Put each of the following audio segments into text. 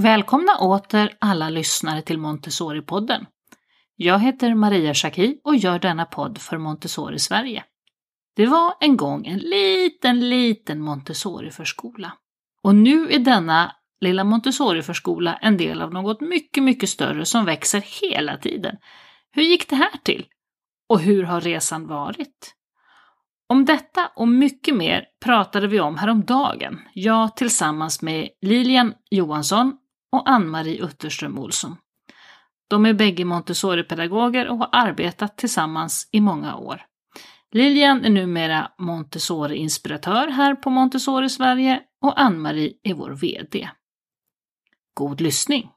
Välkomna åter alla lyssnare till Montessori-podden. Jag heter Maria Schacki och gör denna podd för Montessori Sverige. Det var en gång en liten, liten Montessori-förskola. Och nu är denna lilla Montessori-förskola en del av något mycket, mycket större som växer hela tiden. Hur gick det här till? Och hur har resan varit? Om detta och mycket mer pratade vi om häromdagen, jag tillsammans med Lilian Johansson och Ann-Marie Utterström Olsson. De är bägge Montessori-pedagoger och har arbetat tillsammans i många år. Lilian är numera Montessori-inspiratör här på Montessori Sverige och Ann-Marie är vår VD. God lyssning!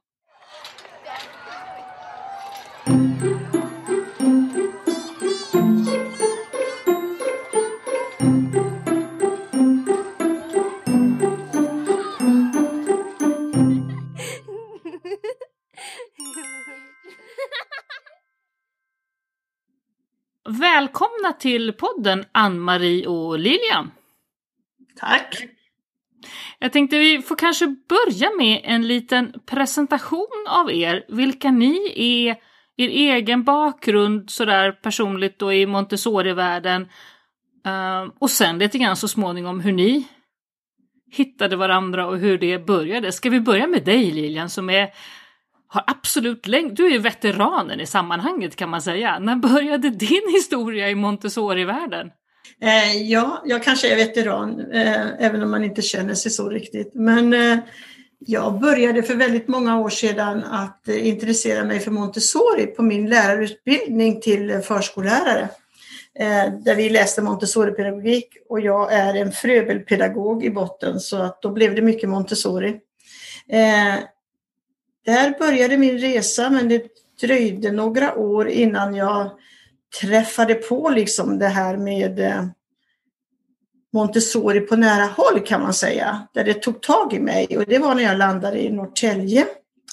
Välkomna till podden Ann-Marie och Lilian. Tack! Jag tänkte vi får kanske börja med en liten presentation av er, vilka ni är, er egen bakgrund sådär personligt och i Montessori-världen. Uh, och sen lite grann så småningom hur ni hittade varandra och hur det började. Ska vi börja med dig Lilian som är har absolut längst, Du är ju veteranen i sammanhanget kan man säga. När började din historia i Montessori-världen? Eh, ja, jag kanske är veteran, eh, även om man inte känner sig så riktigt. Men eh, jag började för väldigt många år sedan att eh, intressera mig för Montessori på min lärarutbildning till förskollärare. Eh, där vi läste Montessori-pedagogik och jag är en fröbelpedagog i botten så att då blev det mycket Montessori. Eh, Eh, där började min resa men det dröjde några år innan jag träffade på liksom det här med eh, Montessori på nära håll kan man säga, där det tog tag i mig och det var när jag landade i Norrtälje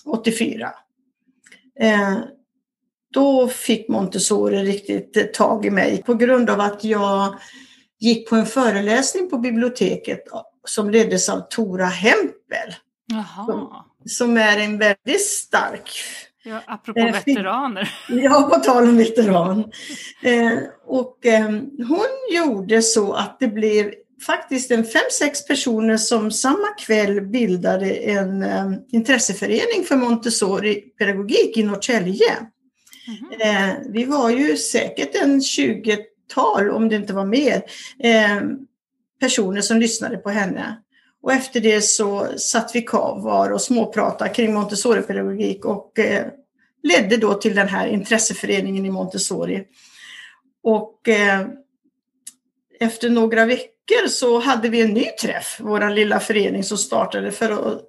84. Eh, då fick Montessori riktigt tag i mig på grund av att jag gick på en föreläsning på biblioteket som leddes av Tora Hempel. Som, som, är en väldigt stark Ja, apropå eh, veteraner. Ja, på tal om veteran. Eh, och eh, hon gjorde så att det blev faktiskt en fem, sex personer som samma kväll bildade en eh, intresseförening för Montessori-pedagogik i Norrtälje. Mm. vi var ju säkert en 20-tal, om det inte var mer, eh, personer som lyssnade på henne. Och efter det så satt vi kvar och småpratade kring Montessori-pedagogik och eh, ledde då till den här intresseföreningen i Montessori. Och eh, efter några veckor så hade vi en ny träff, vår lilla förening som startade för att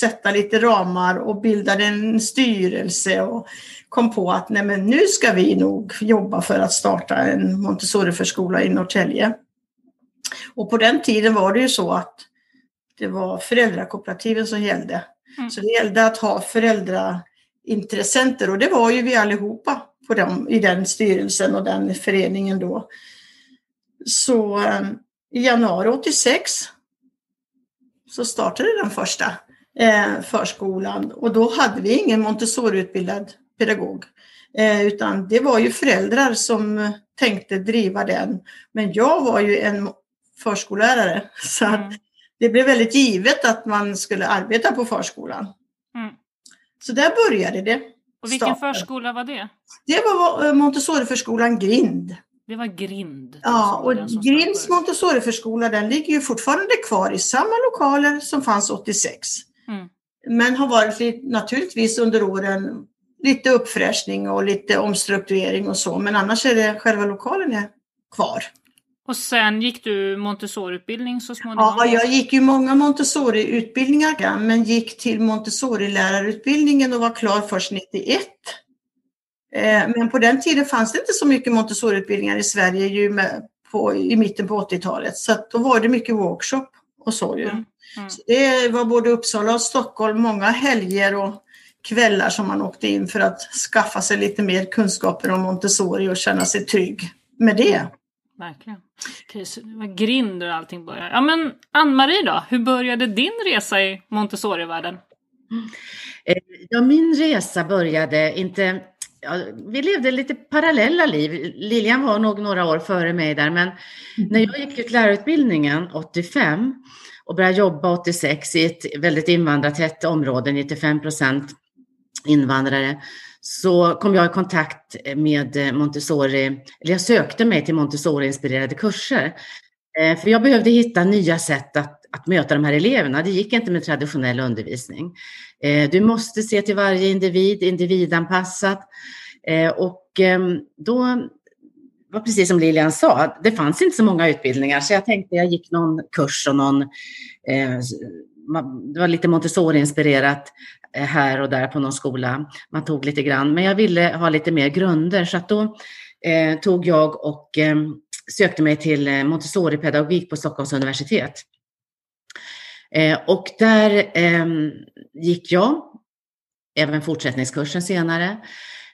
sätta lite ramar och bildade en styrelse och kom på att nej men nu ska vi nog jobba för att starta en Montessori-förskola i Norrtälje. Och på den tiden var det ju så att det var föräldrakooperativen som gällde. Mm. Så det gällde att ha föräldraintressenter och det var ju vi allihopa på dem, i den styrelsen och den föreningen då. Så um, i januari 86 så startade den första eh, förskolan och då hade vi ingen Montessori-utbildad pedagog. Eh, utan det var ju föräldrar som tänkte driva den. Men jag var ju en förskollärare så att mm det blev väldigt givet att man skulle arbeta på förskolan. Mm. Så där började det. Och vilken starten. förskola var det? Det var Montessori-förskolan Grind. Det var Grind? Ja, och Grinds Montessori-förskola den ligger ju fortfarande kvar i samma lokaler som fanns 86. Mm. Men har varit naturligtvis under åren lite uppfräschning och lite omstrukturering och så, men annars är det själva lokalen är kvar. Och sen gick du Montessori-utbildning så småningom? Ja, jag gick ju många Montessori-utbildningar men gick till Montessori-lärarutbildningen och var klar först 91. Eh, men på den tiden fanns det inte så mycket Montessori-utbildningar i Sverige ju på, i mitten på 80-talet. Så då var det mycket workshop och så ju. Mm. Mm. Så det var både Uppsala och Stockholm, många helger och kvällar som man åkte in för att skaffa sig lite mer kunskaper om Montessori och känna sig trygg med det. Verkligen. Okej, så det var grind och allting började. Ja men Ann-Marie då, hur började din resa i Montessori-världen? Eh, ja, min resa började inte... Ja, vi levde lite parallella liv. Lilian var nog några år före mig där, men mm. när jag gick ut lärarutbildningen 85 och började jobba 86 i ett väldigt invandrartätt område, 95 procent invandrare, så kom jag i kontakt med eh, Montessori, eller jag sökte mig till Montessori-inspirerade kurser. Eh, för jag behövde hitta nya sätt att, att möta de här eleverna. Det gick inte med traditionell undervisning. Eh, du måste se till varje individ, individanpassat. Och ehm, då var precis som Lilian sa, det fanns inte så många utbildningar så jag tänkte jag gick någon kurs och någon, det var lite Montessori-inspirerat Eh, här och där på någon skola. Man tog lite grann, men jag ville ha lite mer grunder så att då eh, tog jag och eh, sökte mig till Montessori-pedagogik på Stockholms universitet. Eh, och där ehm, gick jag, även fortsättningskursen senare,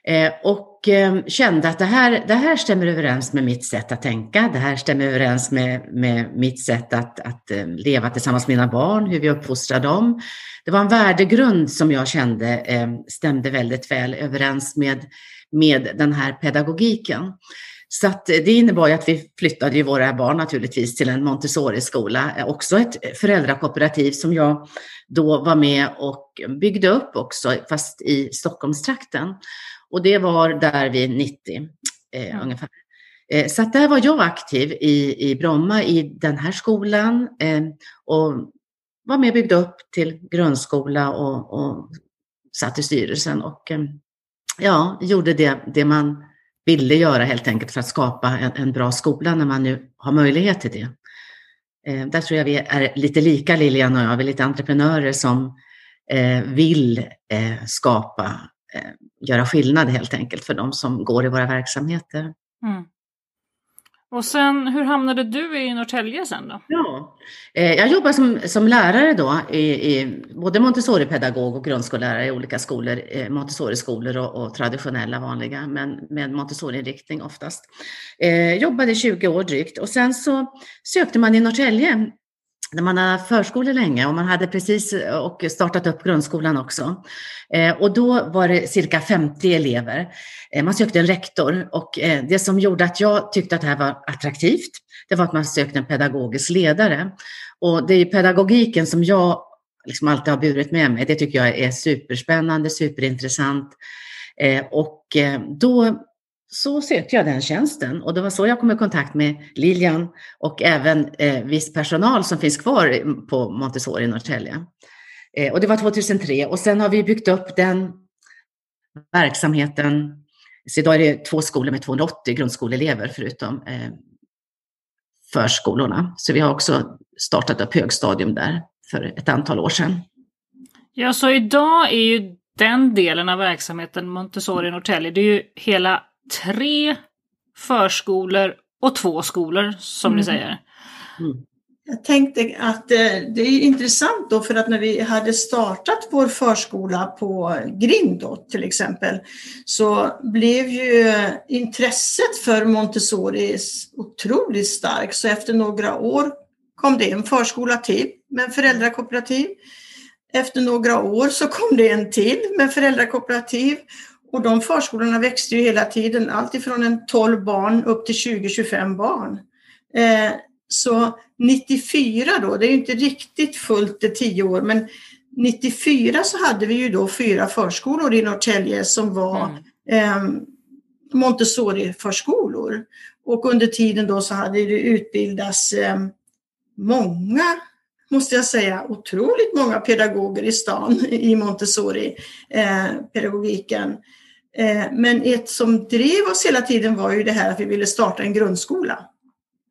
Eh, och ehm, kände att det här, det här stämmer överens med mitt sätt att tänka. Det här stämmer överens med, med mitt sätt att, att eh, leva tillsammans med mina barn, hur vi uppfostrar dem. Det var en värdegrund som jag kände ehm, stämde väldigt väl överens med, med den här pedagogiken. Så att det innebar ju att vi flyttade ju våra barn naturligtvis till en Montessori-skola, eh, också ett föräldrakooperativ som jag då var med och byggde upp också, fast i Stockholmstrakten. Och det var där vid 90 eh, mm. ungefär. Eh, så där var jag aktiv i, i Bromma i den här skolan eh, och var med och byggde upp till grundskola och, och satt i styrelsen och eh, ja, gjorde det, det man ville göra helt enkelt för att skapa en, en bra skola när man nu har möjlighet till det. Eh, där tror jag vi är lite lika Lilian och jag, vi är lite entreprenörer som eh, vill eh, skapa, eh, göra skillnad helt enkelt för de som går i våra verksamheter. Mm. Och sen, hur hamnade du i Norrtälje sen då? Ja, eh, jag jobbar som, som lärare då, i, i både Montessori-pedagog och grundskollärare i olika skolor, eh, Montessori-skolor och, och, traditionella vanliga, men med Montessori-inriktning oftast. Eh, jobbade 20 år drygt och sen så sökte man i Norrtälje när man har förskolor länge och man hade precis eh, och startat upp grundskolan också. Eh, och då var det cirka 50 elever. Eh, man sökte en rektor och det som gjorde att jag tyckte att det här var attraktivt, det var att man sökte en pedagogisk ledare. Och det är pedagogiken som jag liksom alltid har burit med mig. Det tycker jag är superspännande, superintressant. Och då så sökte jag den tjänsten och det var så jag kom i kontakt med Lilian och även eh, viss personal som finns kvar på Montessori i Norrtälje. Eh, och det var 2003 och sen har vi byggt upp den verksamheten. Så idag är det två skolor med 280 grundskoleelever förutom eh, förskolorna. Så vi har också startat upp högstadium där för ett antal år sedan. Ja, så idag är ju den delen av verksamheten Montessori Norrtälje, det är ju hela tre förskolor och två skolor som mm. ni säger. Mm. Jag tänkte att eh, det är intressant då för att när vi hade startat vår förskola på Grind då, till exempel så blev ju intresset för Montessori otroligt starkt så efter några år kom det en förskola till med föräldrakooperativ. Efter några år så kom det en till med föräldrakooperativ och de förskolorna växte ju hela tiden, alltifrån en 12 barn upp till 20-25 barn. Eh, så 94 då, det är ju inte riktigt fullt det 10 år, men 94 så hade vi ju då fyra förskolor i Norrtälje som var mm. eh, Montessori-förskolor. Och under tiden då så hade det utbildats eh, många, måste jag säga, otroligt många pedagoger i stan i Montessori-pedagogiken. Eh, men ett som drev oss hela tiden var ju det här att vi ville starta en grundskola.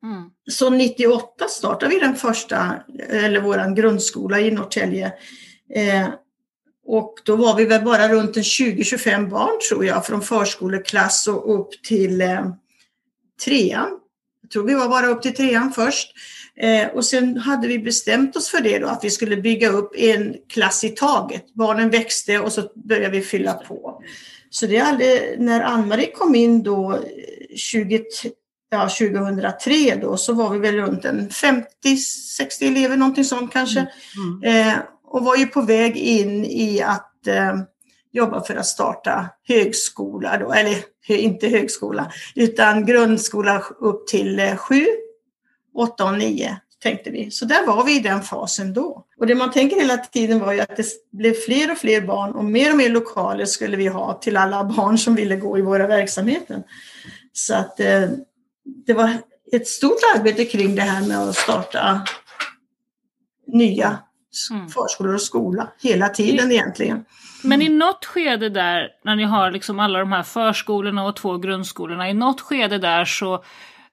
Mm. Så 98 startade vi den första, eller våran grundskola i Norrtälje. Eh, och då var vi väl bara runt en 20-25 barn tror jag, från förskoleklass och upp till eh, trean. Jag tror vi var bara upp till trean först. Eh, och sen hade vi bestämt oss för det då, att vi skulle bygga upp en klass i taget. Barnen växte och så började vi fylla på. Så det är aldrig, när Ann-Marie kom in då 20, ja, 2003 då så var vi väl runt en 50-60 elever, någonting sånt kanske. Mm. Mm. Eh, och var ju på väg in i att eh, jobba för att starta högskola då, eller inte högskola, utan grundskola upp till eh, sju, åtta och nio tänkte vi. Så där var vi i den fasen då. Och det man tänker hela tiden var ju att det blev fler och fler barn och mer och mer lokaler skulle vi ha till alla barn som ville gå i våra verksamheter. Så att eh, det var ett stort arbete kring det här med att starta nya mm. förskolor och skola hela tiden egentligen. Men i något skede där, när ni har liksom alla de här förskolorna och två grundskolorna, i något skede där så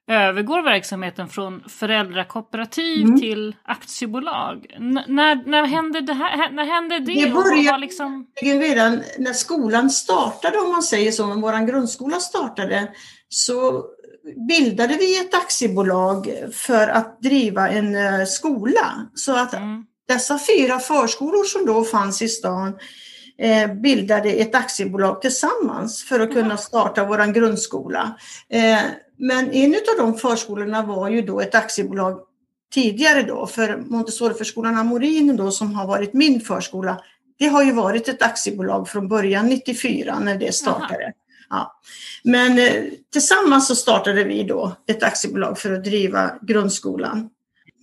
övergår verksamheten från föräldrakooperativ mm. till aktiebolag. N när, när hände det här? När hände det? Det började liksom... redan när skolan startade, om man säger så, när vår grundskola startade, så bildade vi ett aktiebolag för att driva en uh, skola. Så att mm. dessa fyra förskolor som då fanns i stan eh, bildade ett aktiebolag tillsammans för att kunna starta vår grundskola. Men en av de förskolorna var ju då ett aktiebolag tidigare då, för Montessoriförskolan Amorin då som har varit min förskola, det har ju varit ett aktiebolag från början 94 när det startade. Ja. Men eh, tillsammans så startade vi då ett aktiebolag för att driva grundskolan.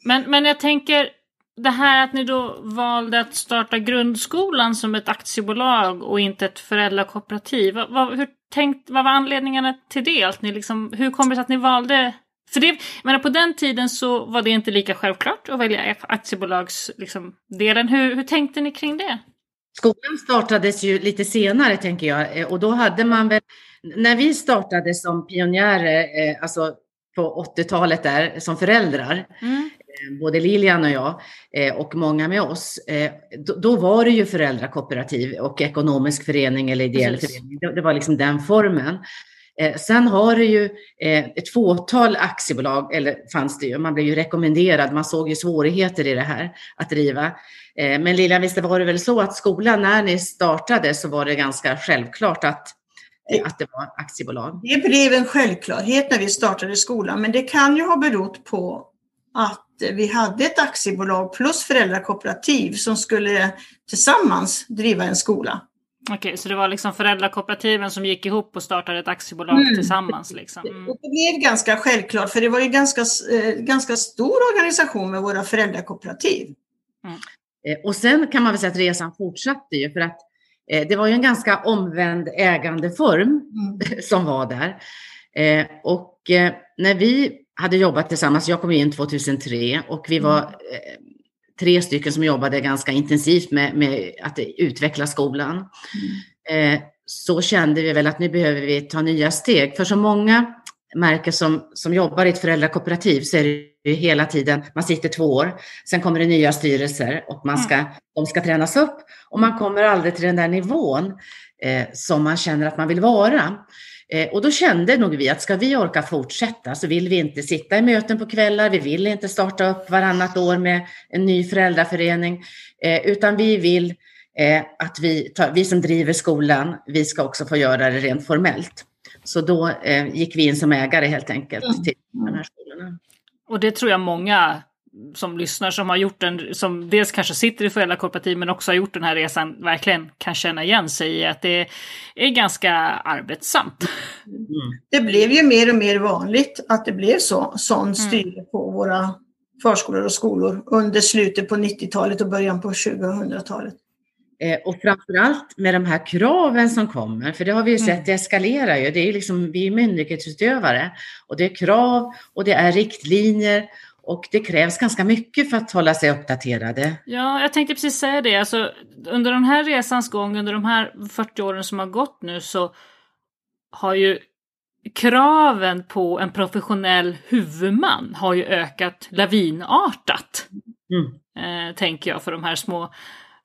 Men, men jag tänker, det här att ni då valde att starta grundskolan som ett aktiebolag och inte ett föräldrakooperativ. Vad, hur tänkt, vad var anledningarna till det? Att ni liksom, hur kommer det sig att ni valde för det, menar, på den tiden så var det inte lika självklart att välja aktiebolagsdelen. Liksom, hur, hur tänkte ni kring det? Skolan startades ju lite senare tänker jag och då hade man väl, när vi startade som pionjärer, eh, alltså på 80-talet där som föräldrar, mm. Eh, både Lilian och jag eh, och många med oss, eh, då var det ju föräldrakooperativ och ekonomisk förening eller ideell Precis. förening. Det var liksom den formen. Sen har det ju ett fåtal aktiebolag, eller fanns det ju, man blev ju rekommenderad, man såg ju svårigheter i det här att driva. Men Lilian, visst var det väl så att skolan, när ni startade så var det ganska självklart att att det var aktiebolag? Det blev en självklarhet när vi startade skolan, men det kan ju ha berott på att vi hade ett aktiebolag plus föräldrakooperativ som skulle tillsammans driva en skola. Okej, så det var liksom föräldrakooperativen som gick ihop och startade ett aktiebolag mm. tillsammans? Liksom. Mm. Det blev ganska självklart, för det var ju ganska, eh, ganska stor organisation med våra föräldrakooperativ. Mm. Eh, och sen kan man väl säga att resan fortsatte ju, för att eh, det var ju en ganska omvänd ägandeform mm. som var där. Eh, och eh, när vi hade jobbat tillsammans. Jag kom in 2003 och vi var mm. eh, tre stycken som jobbade ganska intensivt med, med att utveckla skolan. Mm. Eh, så kände vi väl att nu behöver vi ta nya steg. För så många märken som, som jobbar i ett föräldrakooperativ så är det ju hela tiden, man sitter två år, sen kommer det nya styrelser och man ska, mm. de ska tränas upp och man kommer aldrig till den där nivån eh, som man känner att man vill vara. Eh, och då kände nog vi att ska vi orka fortsätta så vill vi inte sitta i möten på kvällar, vi vill inte starta upp varannat år med en ny föräldraförening, eh, utan vi vill eh, att vi, vi som driver skolan, vi ska också få göra det rent formellt. Så då gick vi in som ägare helt enkelt till de här skolorna. Och det tror jag många som lyssnar som har gjort den, som dels kanske sitter i föräldrakooperativ men också har gjort den här resan verkligen kan känna igen sig i att det är ganska arbetsamt. Mm. Det blev ju mer och mer vanligt att det blev så, sån styre mm. på våra förskolor och skolor under slutet på 90-talet och början på 2000-talet. Eh, och framförallt med de här kraven som kommer, för det har vi ju sett, mm. det eskalerar ju. Det är liksom, vi är myndighetsutövare och det är krav och det är riktlinjer och det krävs ganska mycket för att hålla sig uppdaterade. Ja, jag tänkte precis säga det. Alltså, under den här resans gång, under de här 40 åren som har gått nu, så har ju kraven på en professionell huvudman har ju ökat lavinartat. Mm. Eh, tänker jag, för de här små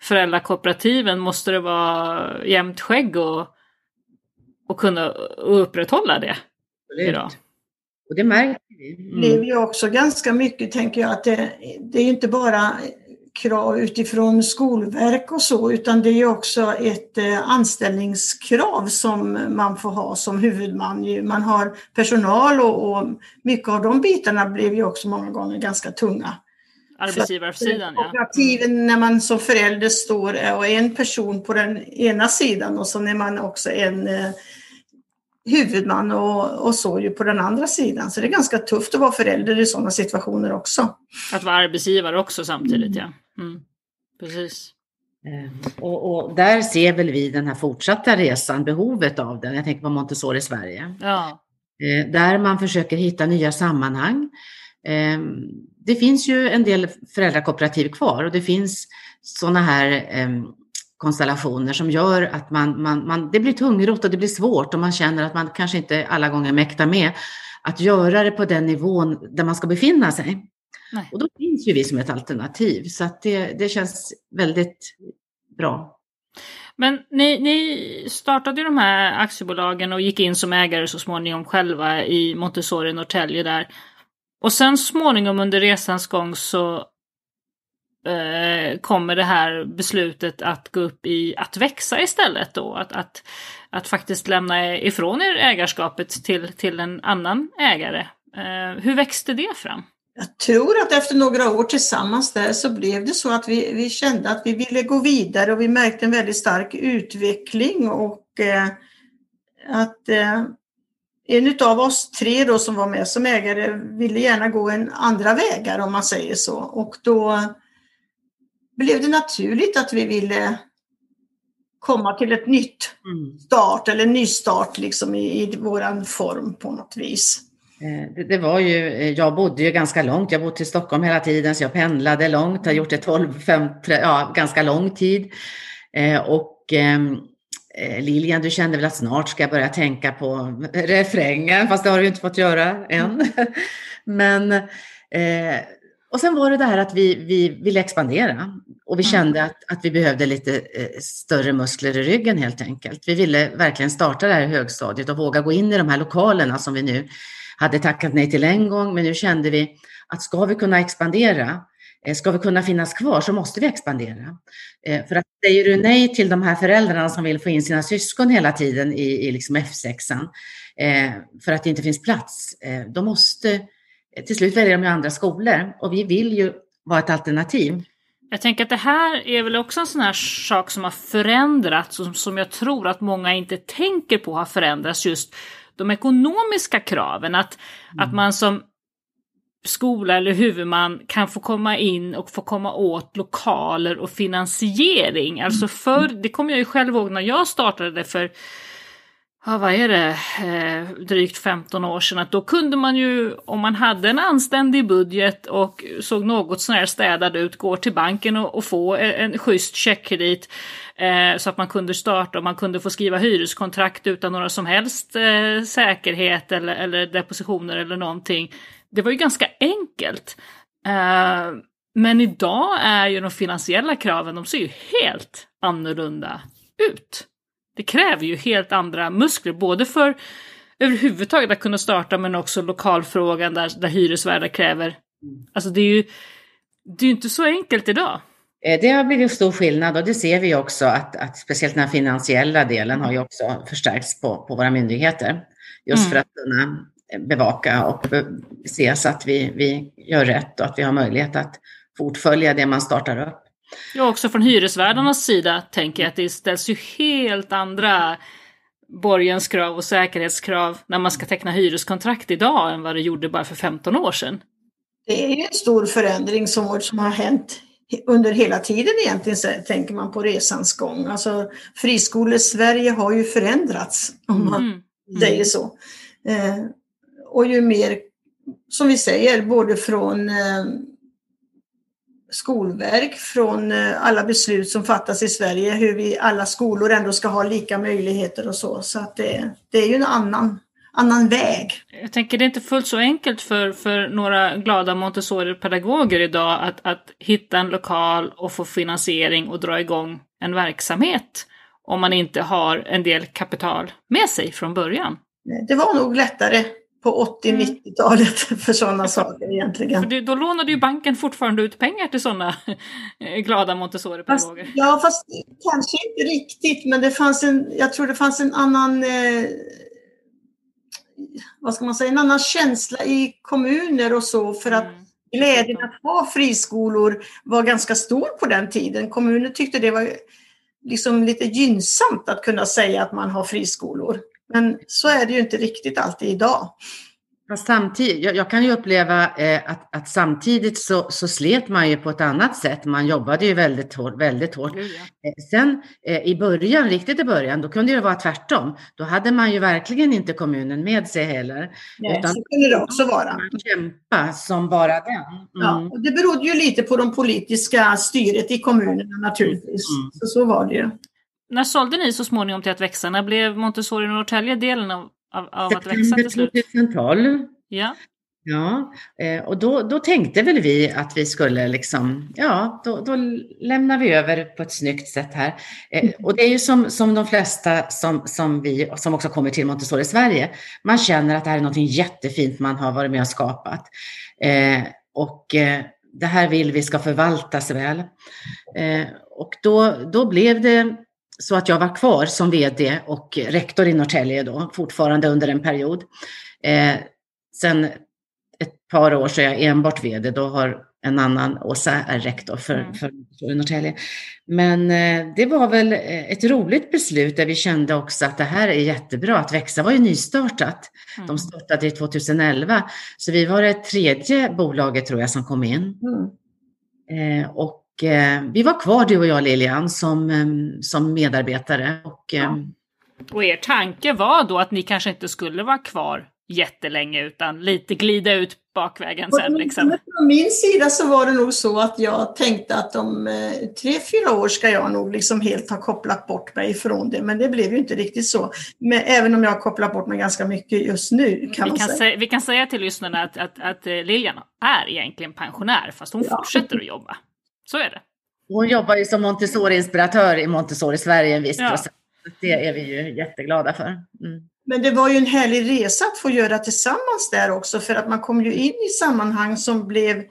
föräldrakooperativen måste det vara jämnt skägg och, och kunna upprätthålla det Absolut. idag. Och det märker vi. Mm. Det är ju också ganska mycket, tänker jag, att det, det är inte bara krav utifrån skolverk och så, utan det är också ett eh, anställningskrav som man får ha som huvudman. Man har personal och, och mycket av de bitarna blev ju också många gånger ganska tunga. Arbetsgivarsidan, ja. Kooperativen mm. när man som förälder står och en person på den ena sidan och så är man också en eh, huvudman och, och så ju på den andra sidan. Så det är ganska tufft att vara förälder i sådana situationer också. Att vara arbetsgivare också samtidigt, ja. Mm. Precis. Eh, och, och, där ser väl vi den här fortsatta resan, behovet av den. Jag tänker på Montessori Sverige. Ja. Eh, där man försöker hitta nya sammanhang. Eh, det finns ju en del föräldrakooperativ kvar och det finns sådana här konstellationer som gör att man, man, man, det blir tungrot och det blir svårt och man känner att man kanske inte alla gånger mäktar med att göra det på den nivån där man ska befinna sig. Nej. Och då finns ju vi som ett alternativ så att det, det känns väldigt bra. Men ni, ni startade ju de här aktiebolagen och gick in som ägare så småningom själva i Montessori Norrtälje där. Och sen småningom under resans gång så eh, kommer det här beslutet att gå upp i att växa istället då. Att, att, att faktiskt lämna ifrån er ägarskapet till, till en annan ägare. Eh, hur växte det fram? Jag tror att efter några år tillsammans där så blev det så att vi, vi kände att vi ville gå vidare och vi märkte en väldigt stark utveckling och eh, att eh, en av oss tre då som var med som ägare ville gärna gå en andra vägar om man säger så och då blev det naturligt att vi ville komma till ett nytt mm. start eller nystart liksom i, i våran form på något vis. Eh, det, det, var ju, eh, jag bodde ju ganska långt, jag bodde i Stockholm hela tiden så jag pendlade långt, har gjort det 12, 5, ja ganska lång tid. Eh, och ehm, eh, Lilian, du kände väl att snart ska jag börja tänka på refrängen, fast det har du inte fått göra än. Men, eh, och sen var det det här att vi, vi ville expandera och vi mm. kände att, att vi behövde lite eh, större muskler i ryggen helt enkelt. Vi ville verkligen starta det här högstadiet och våga gå in i de här lokalerna som vi nu hade tackat nej till en gång, men nu kände vi att ska vi kunna expandera, eh, ska vi kunna finnas kvar så måste vi expandera. Eh, för att säger du nej till de här föräldrarna som vill få in sina syskon hela tiden i, i liksom F6, eh, för att det inte finns plats, då måste till slut välja de andra skolor och vi vill ju vara ett alternativ. Jag tänker att det här är väl också en sån här sak som har förändrats och som jag tror att många inte tänker på har förändrats just de ekonomiska kraven. Att, mm. att man som skola eller huvudman kan få komma in och få komma åt lokaler och finansiering. Alltså mm. förr, det kommer jag ju själv ihåg när jag startade för ja, vad är det, eh, drygt 15 år sedan, att då kunde man ju, om man hade en anständig budget och såg något sånär städad ut, gå till banken och, och få en, en schysst checkkredit eh, så att man kunde starta och man kunde få skriva hyreskontrakt utan några som helst eh, säkerhet eller, eller depositioner eller någonting. Det var ju ganska enkelt. Eh, men idag är ju de finansiella kraven, de ser ju helt annorlunda ut det kräver ju helt andra muskler, både för överhuvudtaget att kunna starta men också lokalfrågan där, där hyresvärdar kräver. Alltså det är ju det är inte så enkelt idag. Eh, det har blivit stor skillnad och det ser vi också att, att speciellt den finansiella delen har ju också förstärkts på, på våra myndigheter. Just mm. för att kunna bevaka och se så att vi, vi gör rätt och att vi har möjlighet att fortfölja det man startar upp. Ja, också från hyresvärdarnas sida tänker jag att det ställs ju helt andra borgenskrav och säkerhetskrav när man ska teckna hyreskontrakt idag än vad det gjorde bara för 15 år sedan. Det är ju en stor förändring som, som har hänt under hela tiden egentligen, så tänker man på resans gång. Alltså friskolor-Sverige har ju förändrats, om man mm. säger så. Eh, och ju mer, som vi säger, både från eh, skolverk från eh, alla beslut som fattas i Sverige, hur vi alla skolor ändå ska ha lika möjligheter och så. Så att det, det är ju en annan, annan väg. Jag tänker det är inte fullt så enkelt för, för några glada Montessori-pedagoger idag att, att hitta en lokal och få finansiering och dra igång en verksamhet om man inte har en del kapital med sig från början. Det var nog lättare på 80-90-talet mm. för sådana saker egentligen. För då lånade ju banken fortfarande ut pengar till sådana glada Montessori-pedagoger. Ja, fast kanske inte riktigt, men det fanns en, jag tror det fanns en annan eh, vad ska man säga, en annan känsla i kommuner och så för att mm. glädjen att ha friskolor var ganska stor på den tiden. Kommunen tyckte det var liksom lite gynnsamt att kunna säga att man har friskolor. Men så är det ju inte riktigt alltid idag. Fast samtidigt, jag, jag, kan ju uppleva eh, att, att, samtidigt så, så, slet man ju på ett annat sätt. Man jobbade ju väldigt hårt. Väldigt hårt. Mm, ja. Sen eh, i början, riktigt i början, då kunde det vara tvärtom. Då hade man ju verkligen inte kommunen med sig heller. Nej, utan så kunde det också vara. Man kämpa som bara den. Mm. Ja, och det berodde ju lite på de politiska styret i kommunerna naturligtvis. Mm. Så, så var det ju. När sålde ni så småningom till att växa? När blev Montessori Norrtälje delen av av, av att växa till slut? 2012. Ja. Ja, eh, och då, då tänkte väl vi att vi skulle liksom, ja, då, då lämnar vi över på ett snyggt sätt här. Eh, och det är ju som, som de flesta som, som vi, som också kommer till Montessori Sverige, man känner att det här är någonting jättefint man har varit med och skapat. Eh, och det här vill vi ska förvaltas väl. och då, då blev det så att jag var kvar som vd och rektor i Norrtälje då, fortfarande under en period. Eh, sen ett par år så är jag enbart vd, då har en annan, Åsa är rektor för, mm. för, för Norrtälje. Men eh, det var väl eh, ett roligt beslut där vi kände också att det här är jättebra. Att växa var ju nystartat. Mm. De startade 2011, så vi var det tredje bolaget tror jag som kom in. Mm. Eh, och vi var kvar du och jag Lilian som, eh, som medarbetare. Och, ja. Eh, och er tanke var då att ni kanske inte skulle vara kvar jättelänge utan lite glida ut bakvägen sen? Liksom. Från min sida så var det nog så att jag tänkte att om eh, tre, fyra år ska jag nog liksom helt ha kopplat bort mig ifrån det. Men det blev ju inte riktigt så. Men även om jag har kopplat bort mig ganska mycket just nu. Kan vi, kan säga. Säga, vi kan säga till lyssnarna att, att, att Lilian är egentligen pensionär fast hon ja. fortsätter att jobba. Så är det. Hon jobbar ju som Montessori-inspiratör i Montessori Sverige en viss ja. procent. Det är vi ju jätteglada för. Mm. Men det var ju en härlig resa att få göra tillsammans där också för att man kom ju in i sammanhang som blev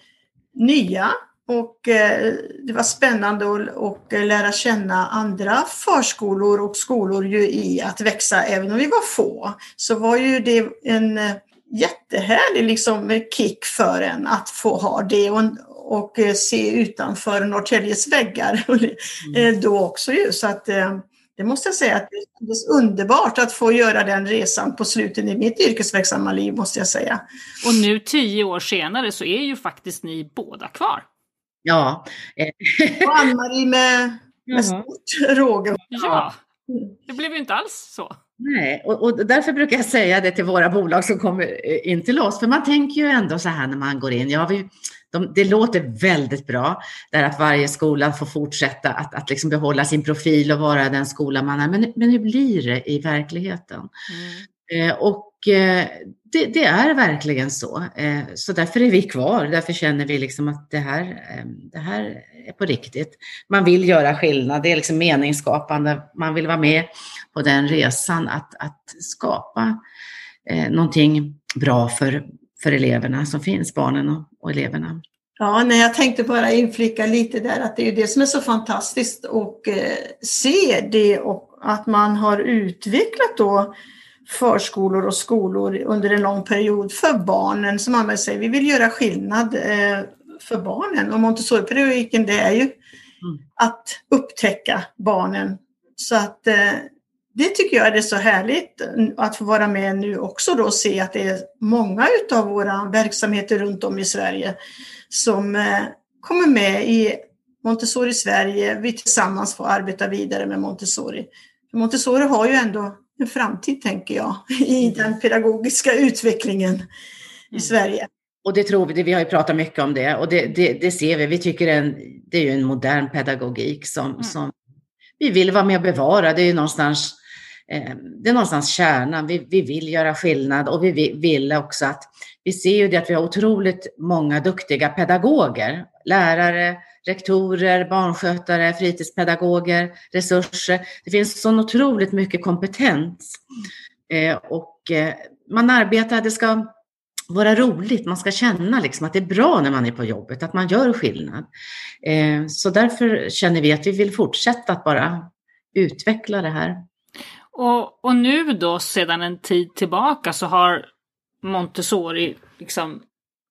nya och eh, det var spännande att lära känna andra förskolor och skolor ju i att växa, även om vi var få. Så var ju det en eh, jättehärlig liksom kick för en att få ha det och, och eh, se utanför Norrtäljes väggar mm. Eh, då också ju. Så att eh, det måste jag säga att det är underbart att få göra den resan på slutet i mitt yrkesverksamma liv måste jag säga. Och nu tio år senare så är ju faktiskt ni båda kvar. Ja. och Ann-Marie med, med stort råge. Ja, det blev ju inte alls så. Nej, och, och, därför brukar jag säga det till våra bolag som kommer in till oss. För man tänker ju ändå så här när man går in. Ja, vi, de, det låter väldigt bra, där att varje skola får fortsätta att, att liksom behålla sin profil och vara den skola man är. Men, men hur blir det i verkligheten? Mm. Eh, och eh, det, det, är verkligen så. Eh, så därför är vi kvar. Därför känner vi liksom att det här, eh, det här är på riktigt. Man vill göra skillnad. Det är liksom meningsskapande. Man vill vara med på den resan att, att skapa eh, någonting bra för, för eleverna som finns, barnen och, och eleverna. Ja, nej, jag tänkte bara inflika lite där att det är det som är så fantastiskt och eh, se det och att man har utvecklat då förskolor och skolor under en lång period för barnen. Som man säger, vi vill göra skillnad eh, för barnen och Montessori-pedagogiken det är ju mm. att upptäcka barnen. Så att eh, det tycker jag är så härligt att få vara med nu också då och se att det är många av våra verksamheter runt om i Sverige som eh, kommer med i Montessori Sverige. Vi tillsammans får arbeta vidare med Montessori. Montessori har ju ändå en framtid, tänker jag, i mm. den pedagogiska utvecklingen i mm. Sverige. Och det tror vi, vi har ju pratat mycket om det och det, det, det ser vi. Vi tycker en, det är ju en modern pedagogik som, mm. som vi vill vara med och bevara. Det är ju någonstans Eh, Eh, det är någonstans kärnan. Vi, vi vill göra skillnad och vi vill också att vi ser ju det att vi har otroligt många duktiga pedagoger, lärare, rektorer, barnskötare, fritidspedagoger, resurser. Det finns så otroligt mycket kompetens eh, och eh, man arbetar, det ska vara roligt, man ska känna liksom att det är bra när man är på jobbet, att man gör skillnad. Eh, så därför känner vi att vi vill fortsätta att bara utveckla det här. Och, och nu då sedan en tid tillbaka så har Montessori liksom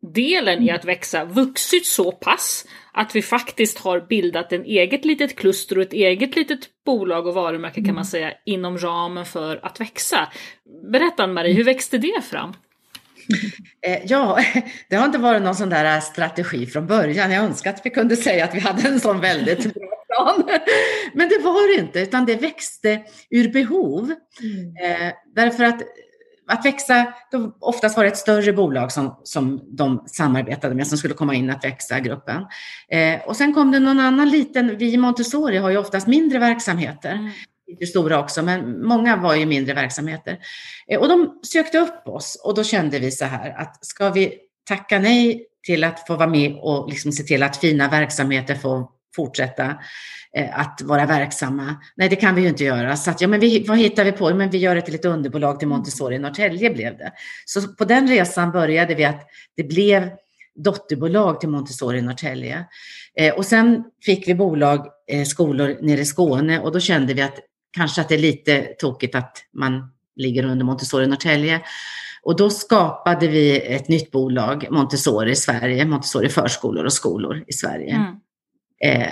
delen i att växa vuxit så pass att vi faktiskt har bildat en eget litet kluster och ett eget litet bolag och varumärke kan man mm. säga inom ramen för att växa. Berätta Ann-Marie, hur växte det fram? Eh, ja, det har inte varit någon sån där strategi från början. Jag önskar att vi kunde säga att vi hade en sån väldigt bra plan. Men det var det inte, utan det växte ur behov. Mm. Eh, därför att att växa, det oftast var det ett större bolag som, som de samarbetade med som skulle komma in att växa gruppen. Eh, och sen kom det någon annan liten, vi i Montessori har ju oftast mindre verksamheter. Mm. Lite stora också, men många var ju mindre verksamheter. Eh, och de sökte upp oss och då kände vi så här att ska vi tacka nej till att få vara med och liksom se till att fina verksamheter får fortsätta Eh, att vara verksamma. Nej, det kan vi ju inte göra. Så att, ja, men vi, vad hittar vi på? Men vi gör ett litet underbolag till Montessori i Norrtälje blev det. Så på den resan började vi att det blev dotterbolag till Montessori i Norrtälje. Eh, och sen fick vi bolag, eh, skolor nere i Skåne och då kände vi att kanske att det är lite tokigt att man ligger under Montessori i Norrtälje. Och då skapade vi ett nytt bolag, Montessori i Sverige, Montessori förskolor och skolor i Sverige. Mm. Eh,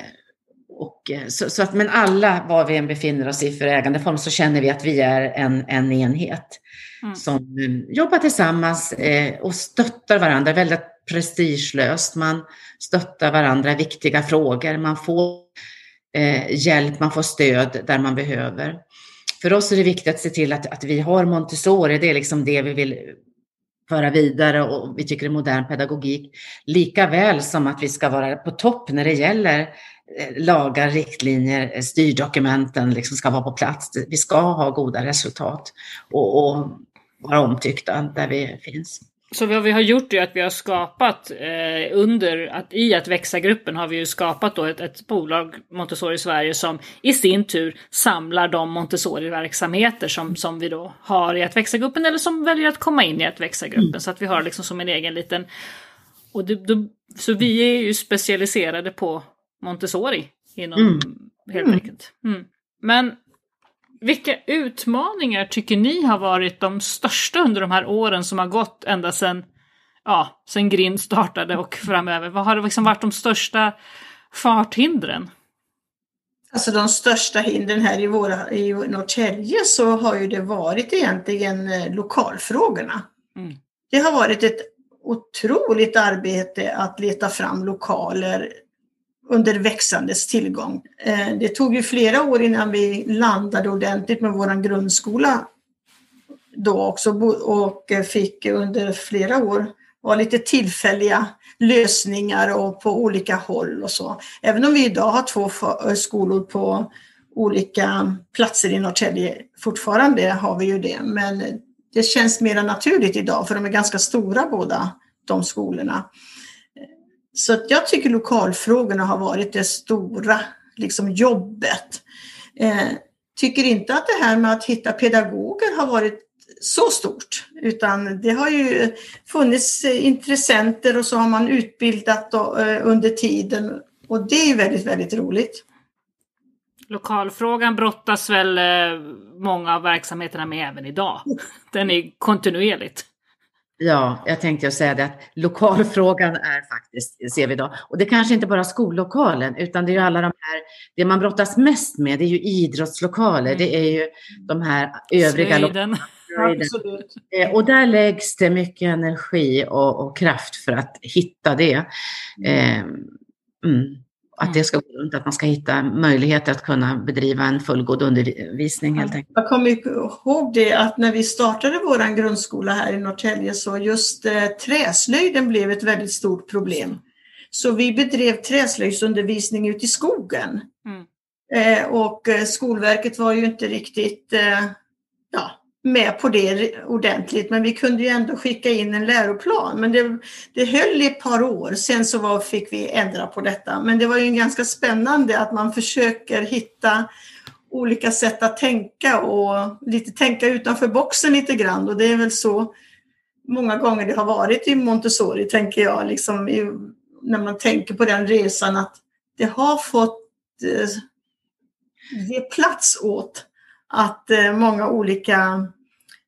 och, eh, så, så, att, men alla, var vi än befinner oss i för ägandeform, så känner vi att vi är en, en enhet mm. som um, jobbar tillsammans eh, och stöttar varandra väldigt prestigelöst. Man stöttar varandra i viktiga frågor. Man får eh, hjälp, man får stöd där man behöver. För oss är det viktigt att se till att, att vi har Montessori, det är liksom det vi vill föra vidare och vi tycker det är modern pedagogik. Lika väl som att vi ska vara på topp när det gäller eh, lagar, riktlinjer, eh, styrdokumenten liksom ska vara på plats. Vi ska ha goda resultat och, och vara omtyckta där vi finns. Så vad vi har gjort är att vi har skapat eh, under, att i att växa-gruppen har vi ju skapat då ett, ett bolag, Montessori Sverige, som i sin tur samlar de Montessori-verksamheter som, som vi då har i att växa-gruppen eller som väljer att komma in i att växa-gruppen. Mm. Så att vi har liksom som en egen liten... Och det, då, så vi är ju specialiserade på Montessori inom mm. helt mm. enkelt. Mm. Men vilka utmaningar tycker ni har varit de största under de här åren som har gått ända sedan ja, sen Grind startade och framöver? Vad har liksom varit de största farthindren? Alltså de största hindren här i, våra, i Norrtälje så har ju det varit egentligen eh, lokalfrågorna. Mm. Det har varit ett otroligt arbete att leta fram lokaler under växandes tillgång. Eh, det tog ju flera år innan vi landade ordentligt med vår grundskola då också och eh, fick under flera år vara lite tillfälliga lösningar och på olika håll och så. Även om vi idag har två eh, skolor på olika platser i Norrtälje, fortfarande har vi ju det, men det känns mer naturligt idag för de är ganska stora båda de skolorna. Så jag tycker lokalfrågorna har varit det stora liksom, jobbet. Eh, tycker inte att det här med att hitta pedagoger har varit så stort, utan det har ju funnits intressenter och så har man utbildat då, eh, under tiden och det är väldigt, väldigt roligt. Lokalfrågan brottas väl eh, många av verksamheterna med även idag. Den är kontinuerligt. Ja, jag tänkte säga det att lokalfrågan är faktiskt, ser vi idag, och det kanske inte bara skolokalen, utan det är ju alla de här, det man brottas mest med, det är ju idrottslokaler, mm. det är ju de här övriga lokalerna. Eh, och där läggs det mycket energi och, och kraft för att hitta det. Mm. Eh, mm. Att det mm. ska gå runt, att man ska hitta möjligheter att kunna bedriva en fullgod undervisning helt enkelt. Jag kommer ihåg det att när vi startade vår grundskola här i Norrtälje så just eh, träslöjden blev ett väldigt stort problem. Så vi bedrev träslöjdsundervisning ute i skogen. Mm. Eh, och eh, Skolverket var ju inte riktigt eh, ja, med på det ordentligt, men vi kunde ju ändå skicka in en läroplan. Men det, det höll i ett par år, sen så var, fick vi ändra på detta. Men det var ju ganska spännande att man försöker hitta olika sätt att tänka och lite tänka utanför boxen lite grann. Och det är väl så många gånger det har varit i Montessori, tänker jag, liksom i, när man tänker på den resan, att det har fått eh, ge plats åt att eh, många olika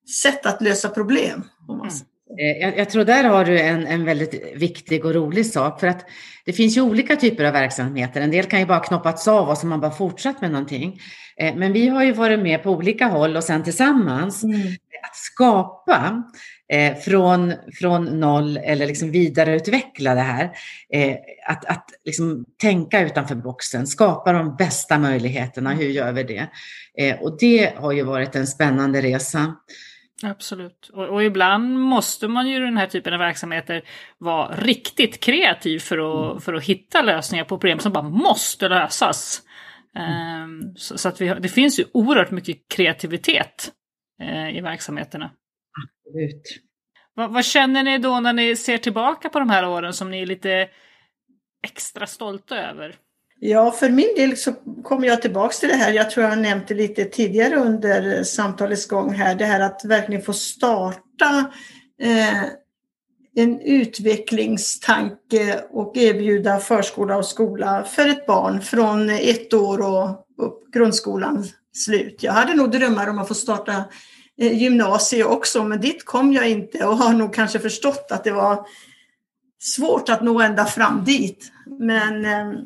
sätt att lösa problem. Mm. Eh, jag, jag, tror där har du en, en väldigt viktig och rolig sak för att det finns ju olika typer av verksamheter. En del kan ju bara knoppats av och så man bara fortsatt med någonting. Eh, men vi har ju varit med på olika håll och sen tillsammans mm. att skapa eh, från, från noll eller liksom vidareutveckla det här. Eh, att att liksom tänka utanför boxen, skapa de bästa möjligheterna. Hur gör vi det? Eh, och det har ju varit en spännande resa. Absolut. Och, och, ibland måste man ju i den här typen av verksamheter vara riktigt kreativ för att, mm. för att hitta lösningar på problem som bara måste lösas. Um, så, så, att vi har, det finns ju oerhört mycket kreativitet uh, i verksamheterna. Absolut. Va, vad känner ni då när ni ser tillbaka på de här åren som ni är lite extra stolta över? Ja, för min del så kommer jag tillbaks till det här. Jag tror jag har nämnt det lite tidigare under samtalets gång här. Det här att verkligen få starta eh, en utvecklingstanke och erbjuda förskola och skola för ett barn från ett år och upp grundskolans slut. Jag hade nog drömmar om att få starta eh, gymnasie också, men dit kom jag inte och har nog kanske förstått att det var svårt att nå ända fram dit. Men eh,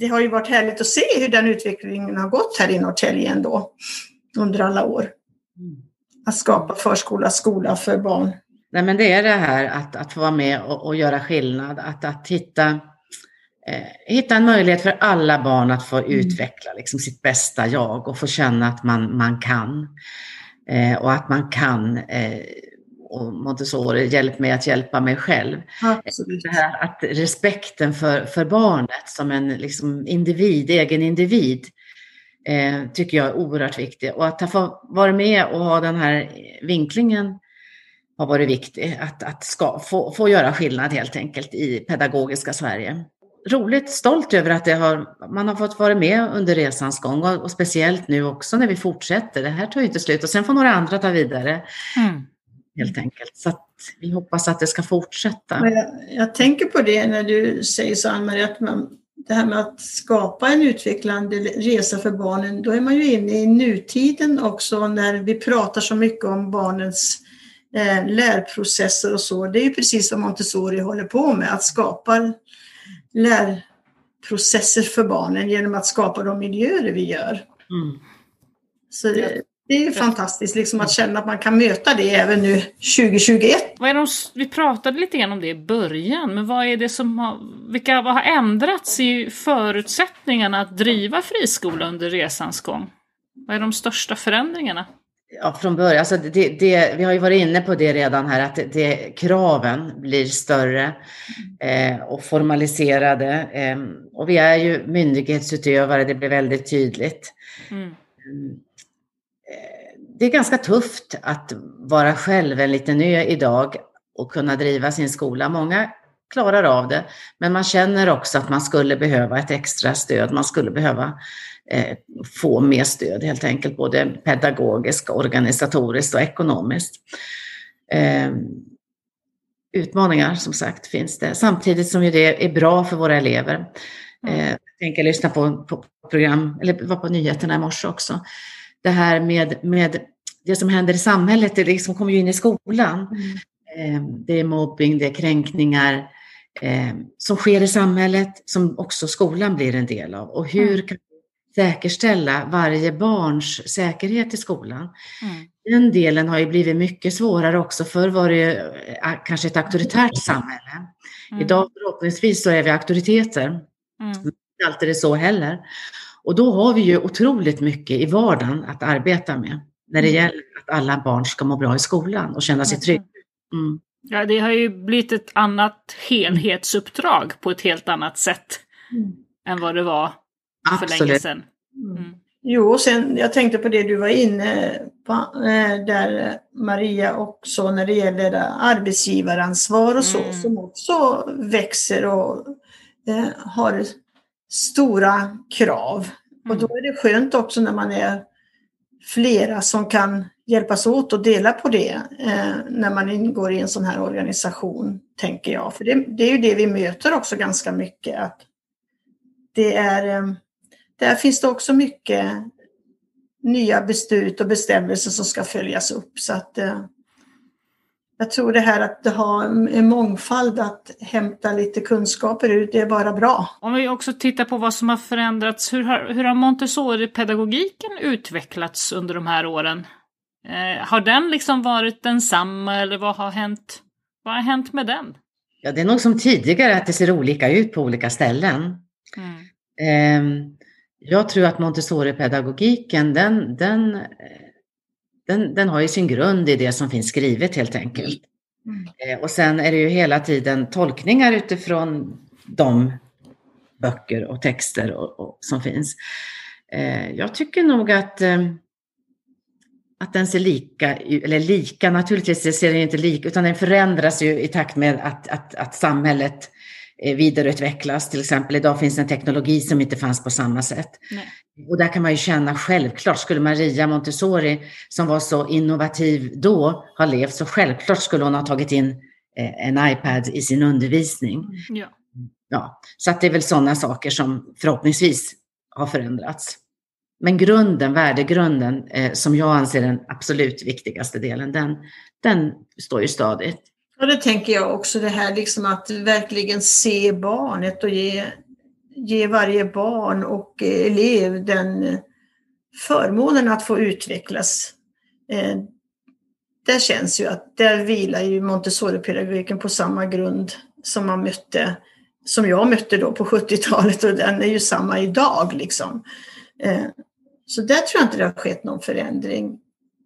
det har ju varit härligt att se hur den utvecklingen har gått här i Norrtälje ändå under alla år. Mm. Att skapa förskola, skola för barn. Nej, men det är det här att, att få vara med och, och göra skillnad, att, att hitta, eh, hitta en möjlighet för alla barn att få mm. utveckla liksom, sitt bästa jag och få känna att man, man kan. Eh, och att man kan eh, och Montessori, hjälp mig att hjälpa mig själv. Absolut. Det här att respekten för, för barnet som en liksom, individ, egen individ, eh, tycker jag är oerhört viktig. Och att ha varit med och ha den här vinklingen har varit viktig. Att, att ska, få, få göra skillnad helt enkelt i pedagogiska Sverige. Roligt, stolt över att det har, man har fått vara med under resans gång och, och speciellt nu också när vi fortsätter. Det här tar ju inte slut och sen får några andra ta vidare. Mm helt enkelt. Så vi hoppas att det ska fortsätta. Jag, jag, tänker på det när du säger så Ann-Marie, att man, det här med att skapa en utvecklande resa för barnen, då är man ju inne i nutiden också när vi pratar så mycket om barnens eh, lärprocesser och så. Det är ju precis vad Montessori håller på med, att skapa lärprocesser för barnen genom att skapa de miljöer vi gör. Mm. Så det, det är ju fantastiskt liksom att känna att man kan möta det även nu 2021. Vad är de, vi pratade lite grann om det i början, men vad är det som har, vilka, vad har ändrats i förutsättningarna att driva friskola under resans gång? Vad är de största förändringarna? Ja, från början, alltså det, det, vi har ju varit inne på det redan här, att det, kraven blir större eh, och formaliserade. Eh, och vi är ju myndighetsutövare, det blir väldigt tydligt. Mm. Det är ganska tufft att vara själv en liten ö idag och kunna driva sin skola. Många klarar av det, men man känner också att man skulle behöva ett extra stöd. Man skulle behöva eh, få mer stöd helt enkelt, både pedagogiskt, organisatoriskt och ekonomiskt. Eh, utmaningar som sagt finns det, samtidigt som det är bra för våra elever. Mm. Eh, jag tänker lyssna på, på program, eller var på nyheterna i morse också det här med, med det som händer i samhället, det liksom kommer ju in i skolan. Mm. Ehm, det är mobbing, det är kränkningar ehm, som sker i samhället som också skolan blir en del av. Och hur mm. kan vi säkerställa varje barns säkerhet i skolan? Mm. Den delen har ju blivit mycket svårare också. Förr var det eh, kanske ett auktoritärt samhälle. Mm. Idag förhoppningsvis så är vi auktoriteter. Mm. Men inte alltid det så heller. Och då har vi ju otroligt mycket i vardagen att arbeta med när det mm. gäller att alla barn ska må bra i skolan och känna sig trygga. Mm. Ja, det har ju blivit ett annat helhetsuppdrag på ett helt annat sätt mm. än vad det var för Absolut. länge sedan. Mm. Jo, sen, jag tänkte på det du var inne på eh, där Maria också när det gäller arbetsgivaransvar och så, mm. som också växer och eh, har stora krav. Mm. Och då är det skönt också när man är flera som kan hjälpas åt och dela på det eh, när man ingår i en sån här organisation, tänker jag. För det, det, är ju det vi möter också ganska mycket. Att det är, eh, där finns det också mycket nya beslut och bestämmelser som ska följas upp. Så att, eh, jag tror det här att ha en mångfald att hämta lite kunskaper ur, det är bara bra. Om vi också tittar på vad som har förändrats, hur har, hur har Montessori-pedagogiken utvecklats under de här åren? Eh, har den liksom varit densamma eller vad har hänt? Vad har hänt med den? Ja, det är nog som tidigare att det ser olika ut på olika ställen. Mm. Eh, jag tror att Montessori-pedagogiken den, den den, den har ju sin grund i det som finns skrivet helt enkelt. Mm. Eh, och sen är det ju hela tiden tolkningar utifrån de böcker och texter och, och, som finns. Eh, jag tycker nog att, eh, att den ser lika eller lika, naturligtvis ser den inte lika, utan den förändras ju i takt med att, att, att samhället vidareutvecklas. Till exempel idag finns en teknologi som inte fanns på samma sätt. Nej. Och där kan man ju känna självklart, skulle Maria Montessori som var så innovativ då ha levt så självklart skulle hon ha tagit in eh, en iPad i sin undervisning. Mm. Ja. Ja, så att det är väl sådana saker som förhoppningsvis har förändrats. Men grunden, värdegrunden, eh, som jag anser den absolut viktigaste delen, den, den står ju stadigt. Ja, det tänker jag också, det här liksom att verkligen se barnet och ge, ge varje barn och elev den förmånen att få utvecklas. Eh, där känns ju att där vilar ju Montessori-pedagogiken på samma grund som man mötte, som jag mötte då på 70-talet och den är ju samma idag liksom. Eh, så där tror jag inte det har skett någon förändring.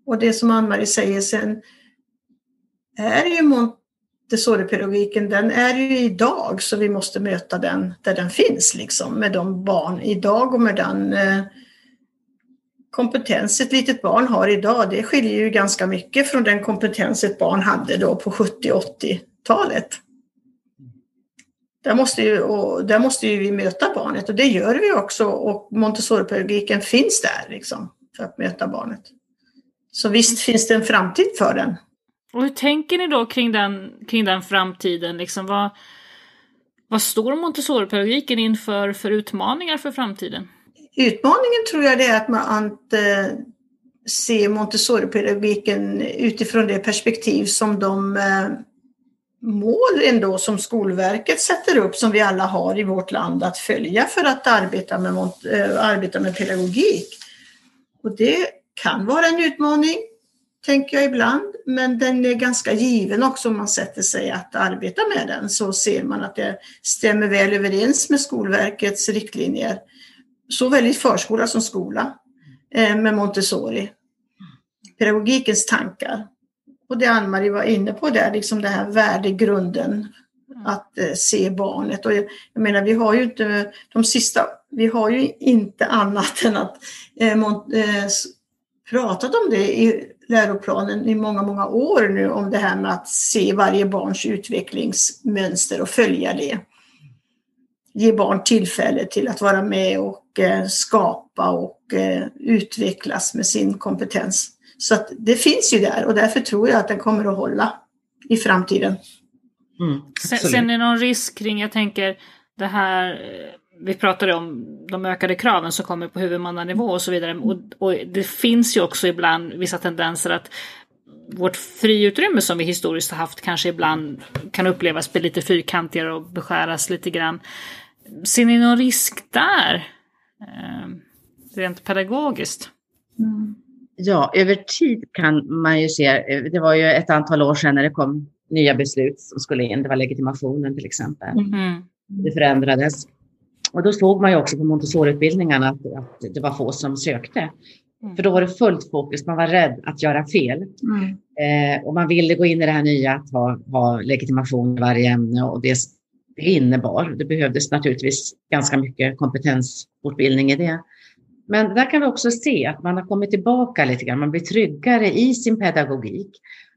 Och det som Ann-Marie säger sen är ju Montessori-pedagogiken den är ju idag så vi måste möta den där den finns liksom med de barn idag och med den eh, kompetens ett litet barn har idag. Det skiljer ju ganska mycket från den kompetens ett barn hade då på 70-80-talet. Där måste, ju, och där måste ju vi möta barnet och det gör vi också och Montessori-pedagogiken finns där liksom för att möta barnet. Så visst finns det en framtid för den. Och hur tänker ni då kring den, kring den framtiden? Liksom, vad, vad står Montessoripedagogiken inför för utmaningar för framtiden? Utmaningen tror jag det är att man inte eh, ser se utifrån det perspektiv som de eh, mål ändå som Skolverket sätter upp som vi alla har i vårt land att följa för att arbeta med, eh, arbeta med pedagogik. Och det kan vara en utmaning tänker jag ibland. Men den är ganska given också om man sätter sig att arbeta med den så ser man att det stämmer väl överens med Skolverkets riktlinjer. Såväl i förskola som skola eh, med Montessori. Pedagogikens tankar. Och det Ann-Marie var inne på där, liksom den här värdegrunden att eh, se barnet. Och jag, jag, menar, vi har ju inte de sista, vi har ju inte annat än att eh, mont, eh, pratat om det i läroplanen i många, många år nu om det här med att se varje barns utvecklingsmönster och följa det. Ge barn tillfälle till att vara med och eh, skapa och eh, utvecklas med sin kompetens. Så att det finns ju där och därför tror jag att den kommer att hålla i framtiden. Mm, Sen är det någon risk kring, jag tänker det här eh, vi pratade om de ökade kraven som kommer på huvudmannanivå och så vidare. Och, och, det finns ju också ibland vissa tendenser att vårt friutrymme som vi historiskt har haft kanske ibland kan upplevas bli lite fyrkantigare och beskäras lite grann. Ser ni någon risk där? Eh, rent pedagogiskt? Mm. Ja, över tid kan man ju se, det var ju ett antal år sedan när det kom nya beslut som skulle in, det var legitimationen till exempel. Mm. Det förändrades. Och då såg man ju också på Montessoriutbildningarna att, att det var få som sökte. Mm. För då var det fullt fokus, man var rädd att göra fel. Mm. Eh, och man ville gå in i det här nya att ha, ha legitimation i varje ämne och det, innebar, det behövdes naturligtvis ganska mycket kompetensfortbildning i det. Men där kan vi också se att man har kommit tillbaka lite grann, man blir tryggare i sin pedagogik.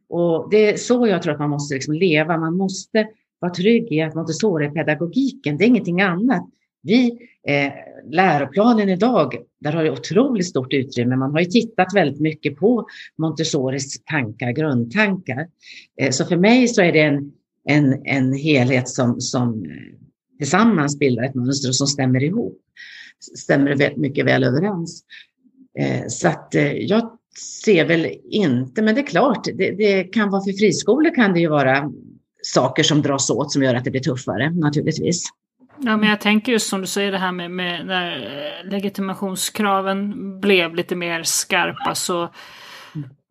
Och det är så jag tror att man måste liksom leva, man måste vara trygg i att Montessori-pedagogiken, det är ingenting annat. Vi, eh, läroplanen idag, där har det otroligt stort utrymme. Man har ju tittat väldigt mycket på Montessoris tankar, grundtankar. Eh, så för mig så är det en, en, en helhet som, som eh, tillsammans bildar ett mönster som stämmer ihop. Stämmer mycket väl överens. Eh, så att eh, jag ser väl inte, men det är klart, det, det, kan vara för friskolor kan det ju vara saker som dras åt som gör att det blir tuffare naturligtvis. Ja, men jag tänker just som du säger det här med, med när legitimationskraven blev lite mer skarpa så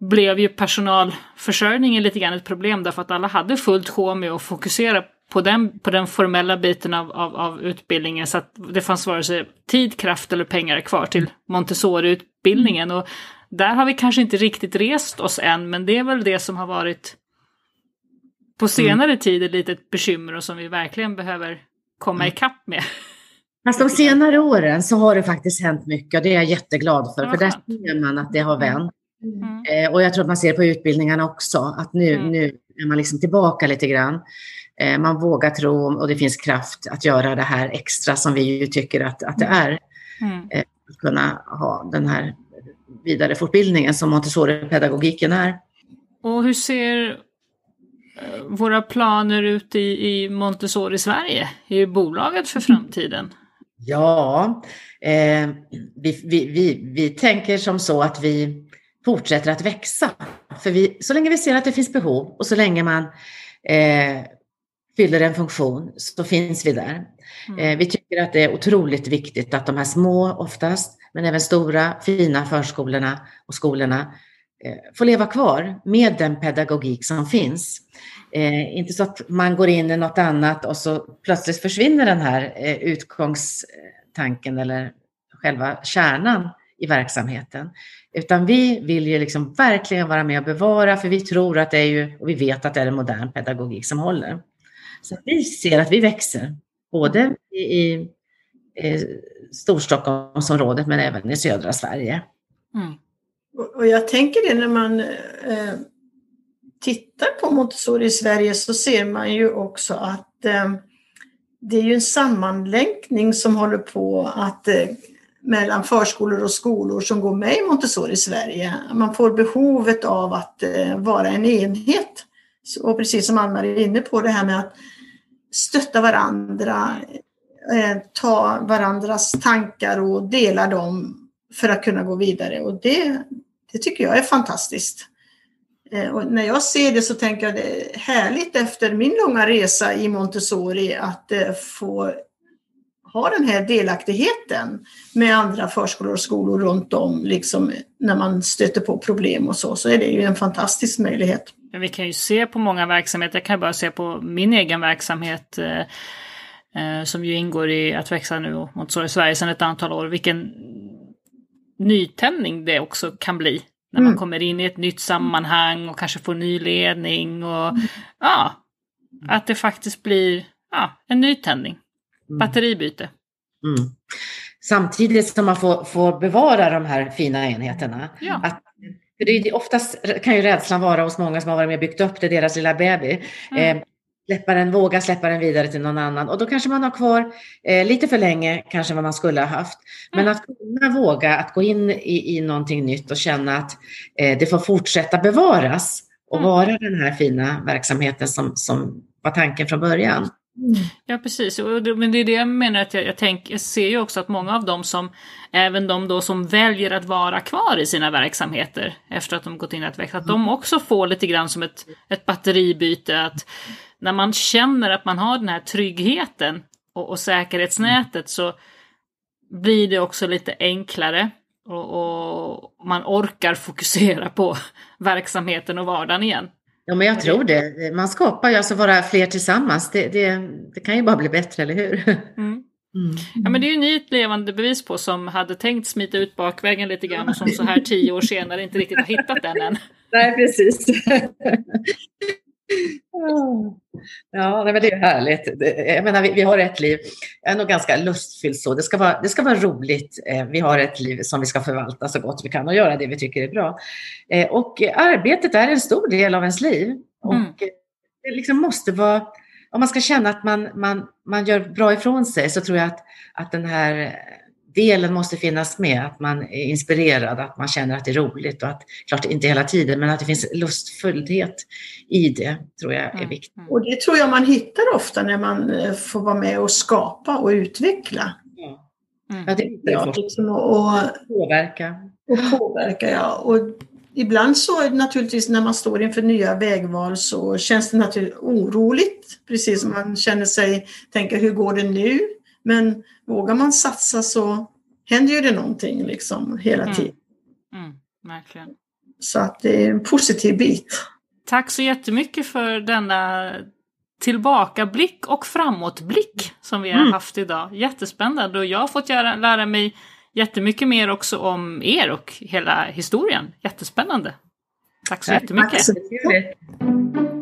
blev ju personalförsörjningen lite grann ett problem därför att alla hade fullt sjå med att fokusera på den, på den formella biten av, av, av utbildningen så att det fanns vare sig tid, kraft eller pengar kvar till Montessori-utbildningen. Och där har vi kanske inte riktigt rest oss än, men det är väl det som har varit på senare mm. tid ett litet bekymmer och som vi verkligen behöver komma mm. ikapp med. Fast de senare åren så har det faktiskt hänt mycket och det är jag jätteglad för, för där ser man att det har vänt. Mm. Eh, och jag tror att man ser på utbildningarna också, att nu, mm. nu är man liksom tillbaka lite grann. Eh, man vågar tro och det finns kraft att göra det här extra som vi ju tycker att, att det är. Mm. Eh, att kunna ha den här vidarefortbildningen som Montessori-pedagogiken är. Och hur ser våra planer ut i, i Montessori Sverige, i bolaget för framtiden? Ja, eh, vi, vi, vi, vi tänker som så att vi fortsätter att växa. För vi, så länge vi ser att det finns behov och så länge man eh, fyller en funktion så finns vi där. Mm. Eh, vi tycker att det är otroligt viktigt att de här små oftast, men även stora fina förskolorna och skolorna Eh, få leva kvar med den pedagogik som finns. Eh, inte så att man går in i något annat och så plötsligt försvinner den här eh, utgångstanken eller själva kärnan i verksamheten. Utan vi vill ju liksom verkligen vara med och bevara, för vi tror att det är ju, och vi vet att det är en modern pedagogik som håller. Så vi ser att vi växer, både i, i, Storstockholmsområdet men även i södra Sverige. Mm. Och jag tänker det när man eh, tittar på Montessori i Sverige så ser man ju också att eh, det är ju en sammanlänkning som håller på att eh, mellan förskolor och skolor som går med i Montessori i Sverige. Man får behovet av att eh, vara en enhet. Och precis som Ann-Marie är inne på det här med att stötta varandra, eh, ta varandras tankar och dela dem för att kunna gå vidare. Och det, det tycker jag är fantastiskt. Eh, och när jag ser det så tänker jag det är härligt efter min långa resa i Montessori att eh, få ha den här delaktigheten med andra förskolor och skolor runt om, liksom när man stöter på problem och så, så är det ju en fantastisk möjlighet. Vi kan ju se på många verksamheter, jag kan bara se på min egen verksamhet eh, eh som ju ingår i att växa nu och Montessori Sverige sedan ett antal år, vilken nytändning det också kan bli när man mm. kommer in i ett nytt sammanhang och kanske får ny ledning och mm. ja, att det faktiskt blir ja, en nytändning. Mm. Batteribyte. Mm. Samtidigt som man får, får bevara de här fina enheterna. Ja. Att, för det oftast kan ju rädslan vara hos många som har varit med och byggt upp det, deras lilla baby. Mm. Eh, släppa den, våga släppa den vidare till någon annan. Och då kanske man har kvar eh, lite för länge kanske vad man skulle ha haft. Men mm. att kunna våga att gå in i, i någonting nytt och känna att eh, det får fortsätta bevaras och mm. vara den här fina verksamheten som, som var tanken från början. Ja precis, men det är det jag menar att jag, jag, tänk, jag ser ju också att många av dem som, även de då som väljer att vara kvar i sina verksamheter efter att de gått in i att växa, att de också får lite grann som ett, ett batteribyte. Att när man känner att man har den här tryggheten och, och säkerhetsnätet så blir det också lite enklare och, och man orkar fokusera på verksamheten och vardagen igen. Ja, men jag tror det. Man skapar ju alltså vara fler tillsammans. Det, det, det kan ju bara bli bättre, eller hur? Mm. Mm. Ja men det är ju ni ett levande bevis på som hade tänkt smita ut bakvägen lite grann och som så här tio år senare inte riktigt har hittat den än. Nej precis. Ja, men det är härligt. Jag menar, vi, vi, har ett liv, jag är nog ganska lustfylld så. Det ska, vara, det ska vara roligt. Eh, vi har ett liv som vi ska förvalta så gott vi kan och göra det vi tycker är bra. Eh, och arbetet är en stor del av ens liv. Och mm. det liksom måste vara, om man ska känna att man, man, man gör bra ifrån sig så tror jag att, att den här delen måste finnas med, att man är inspirerad, att man känner att det är roligt och att, klart inte hela tiden, men att det finns lustfullhet i det tror jag är mm. viktigt. Och det tror jag man hittar ofta när man eh, får vara med och skapa och utveckla. Mm. Ja, det är ja, liksom, och, påverka. Och påverka, ja. Och ibland så naturligtvis när man står inför nya vägval så känns det naturligtvis oroligt. Precis som man känner sig, tänker hur går det nu? Men vågar man satsa så händer ju det någonting liksom hela Mm. tiden. Mm, verkligen. Så att det är en positiv bit. Tack så jättemycket för denna tillbakablick och framåtblick som vi har Mm. haft idag. Jättespännande och jag har fått göra, lära mig jättemycket mer också om er och hela historien. Jättespännande. Tack så Tack. jättemycket. Trevligt.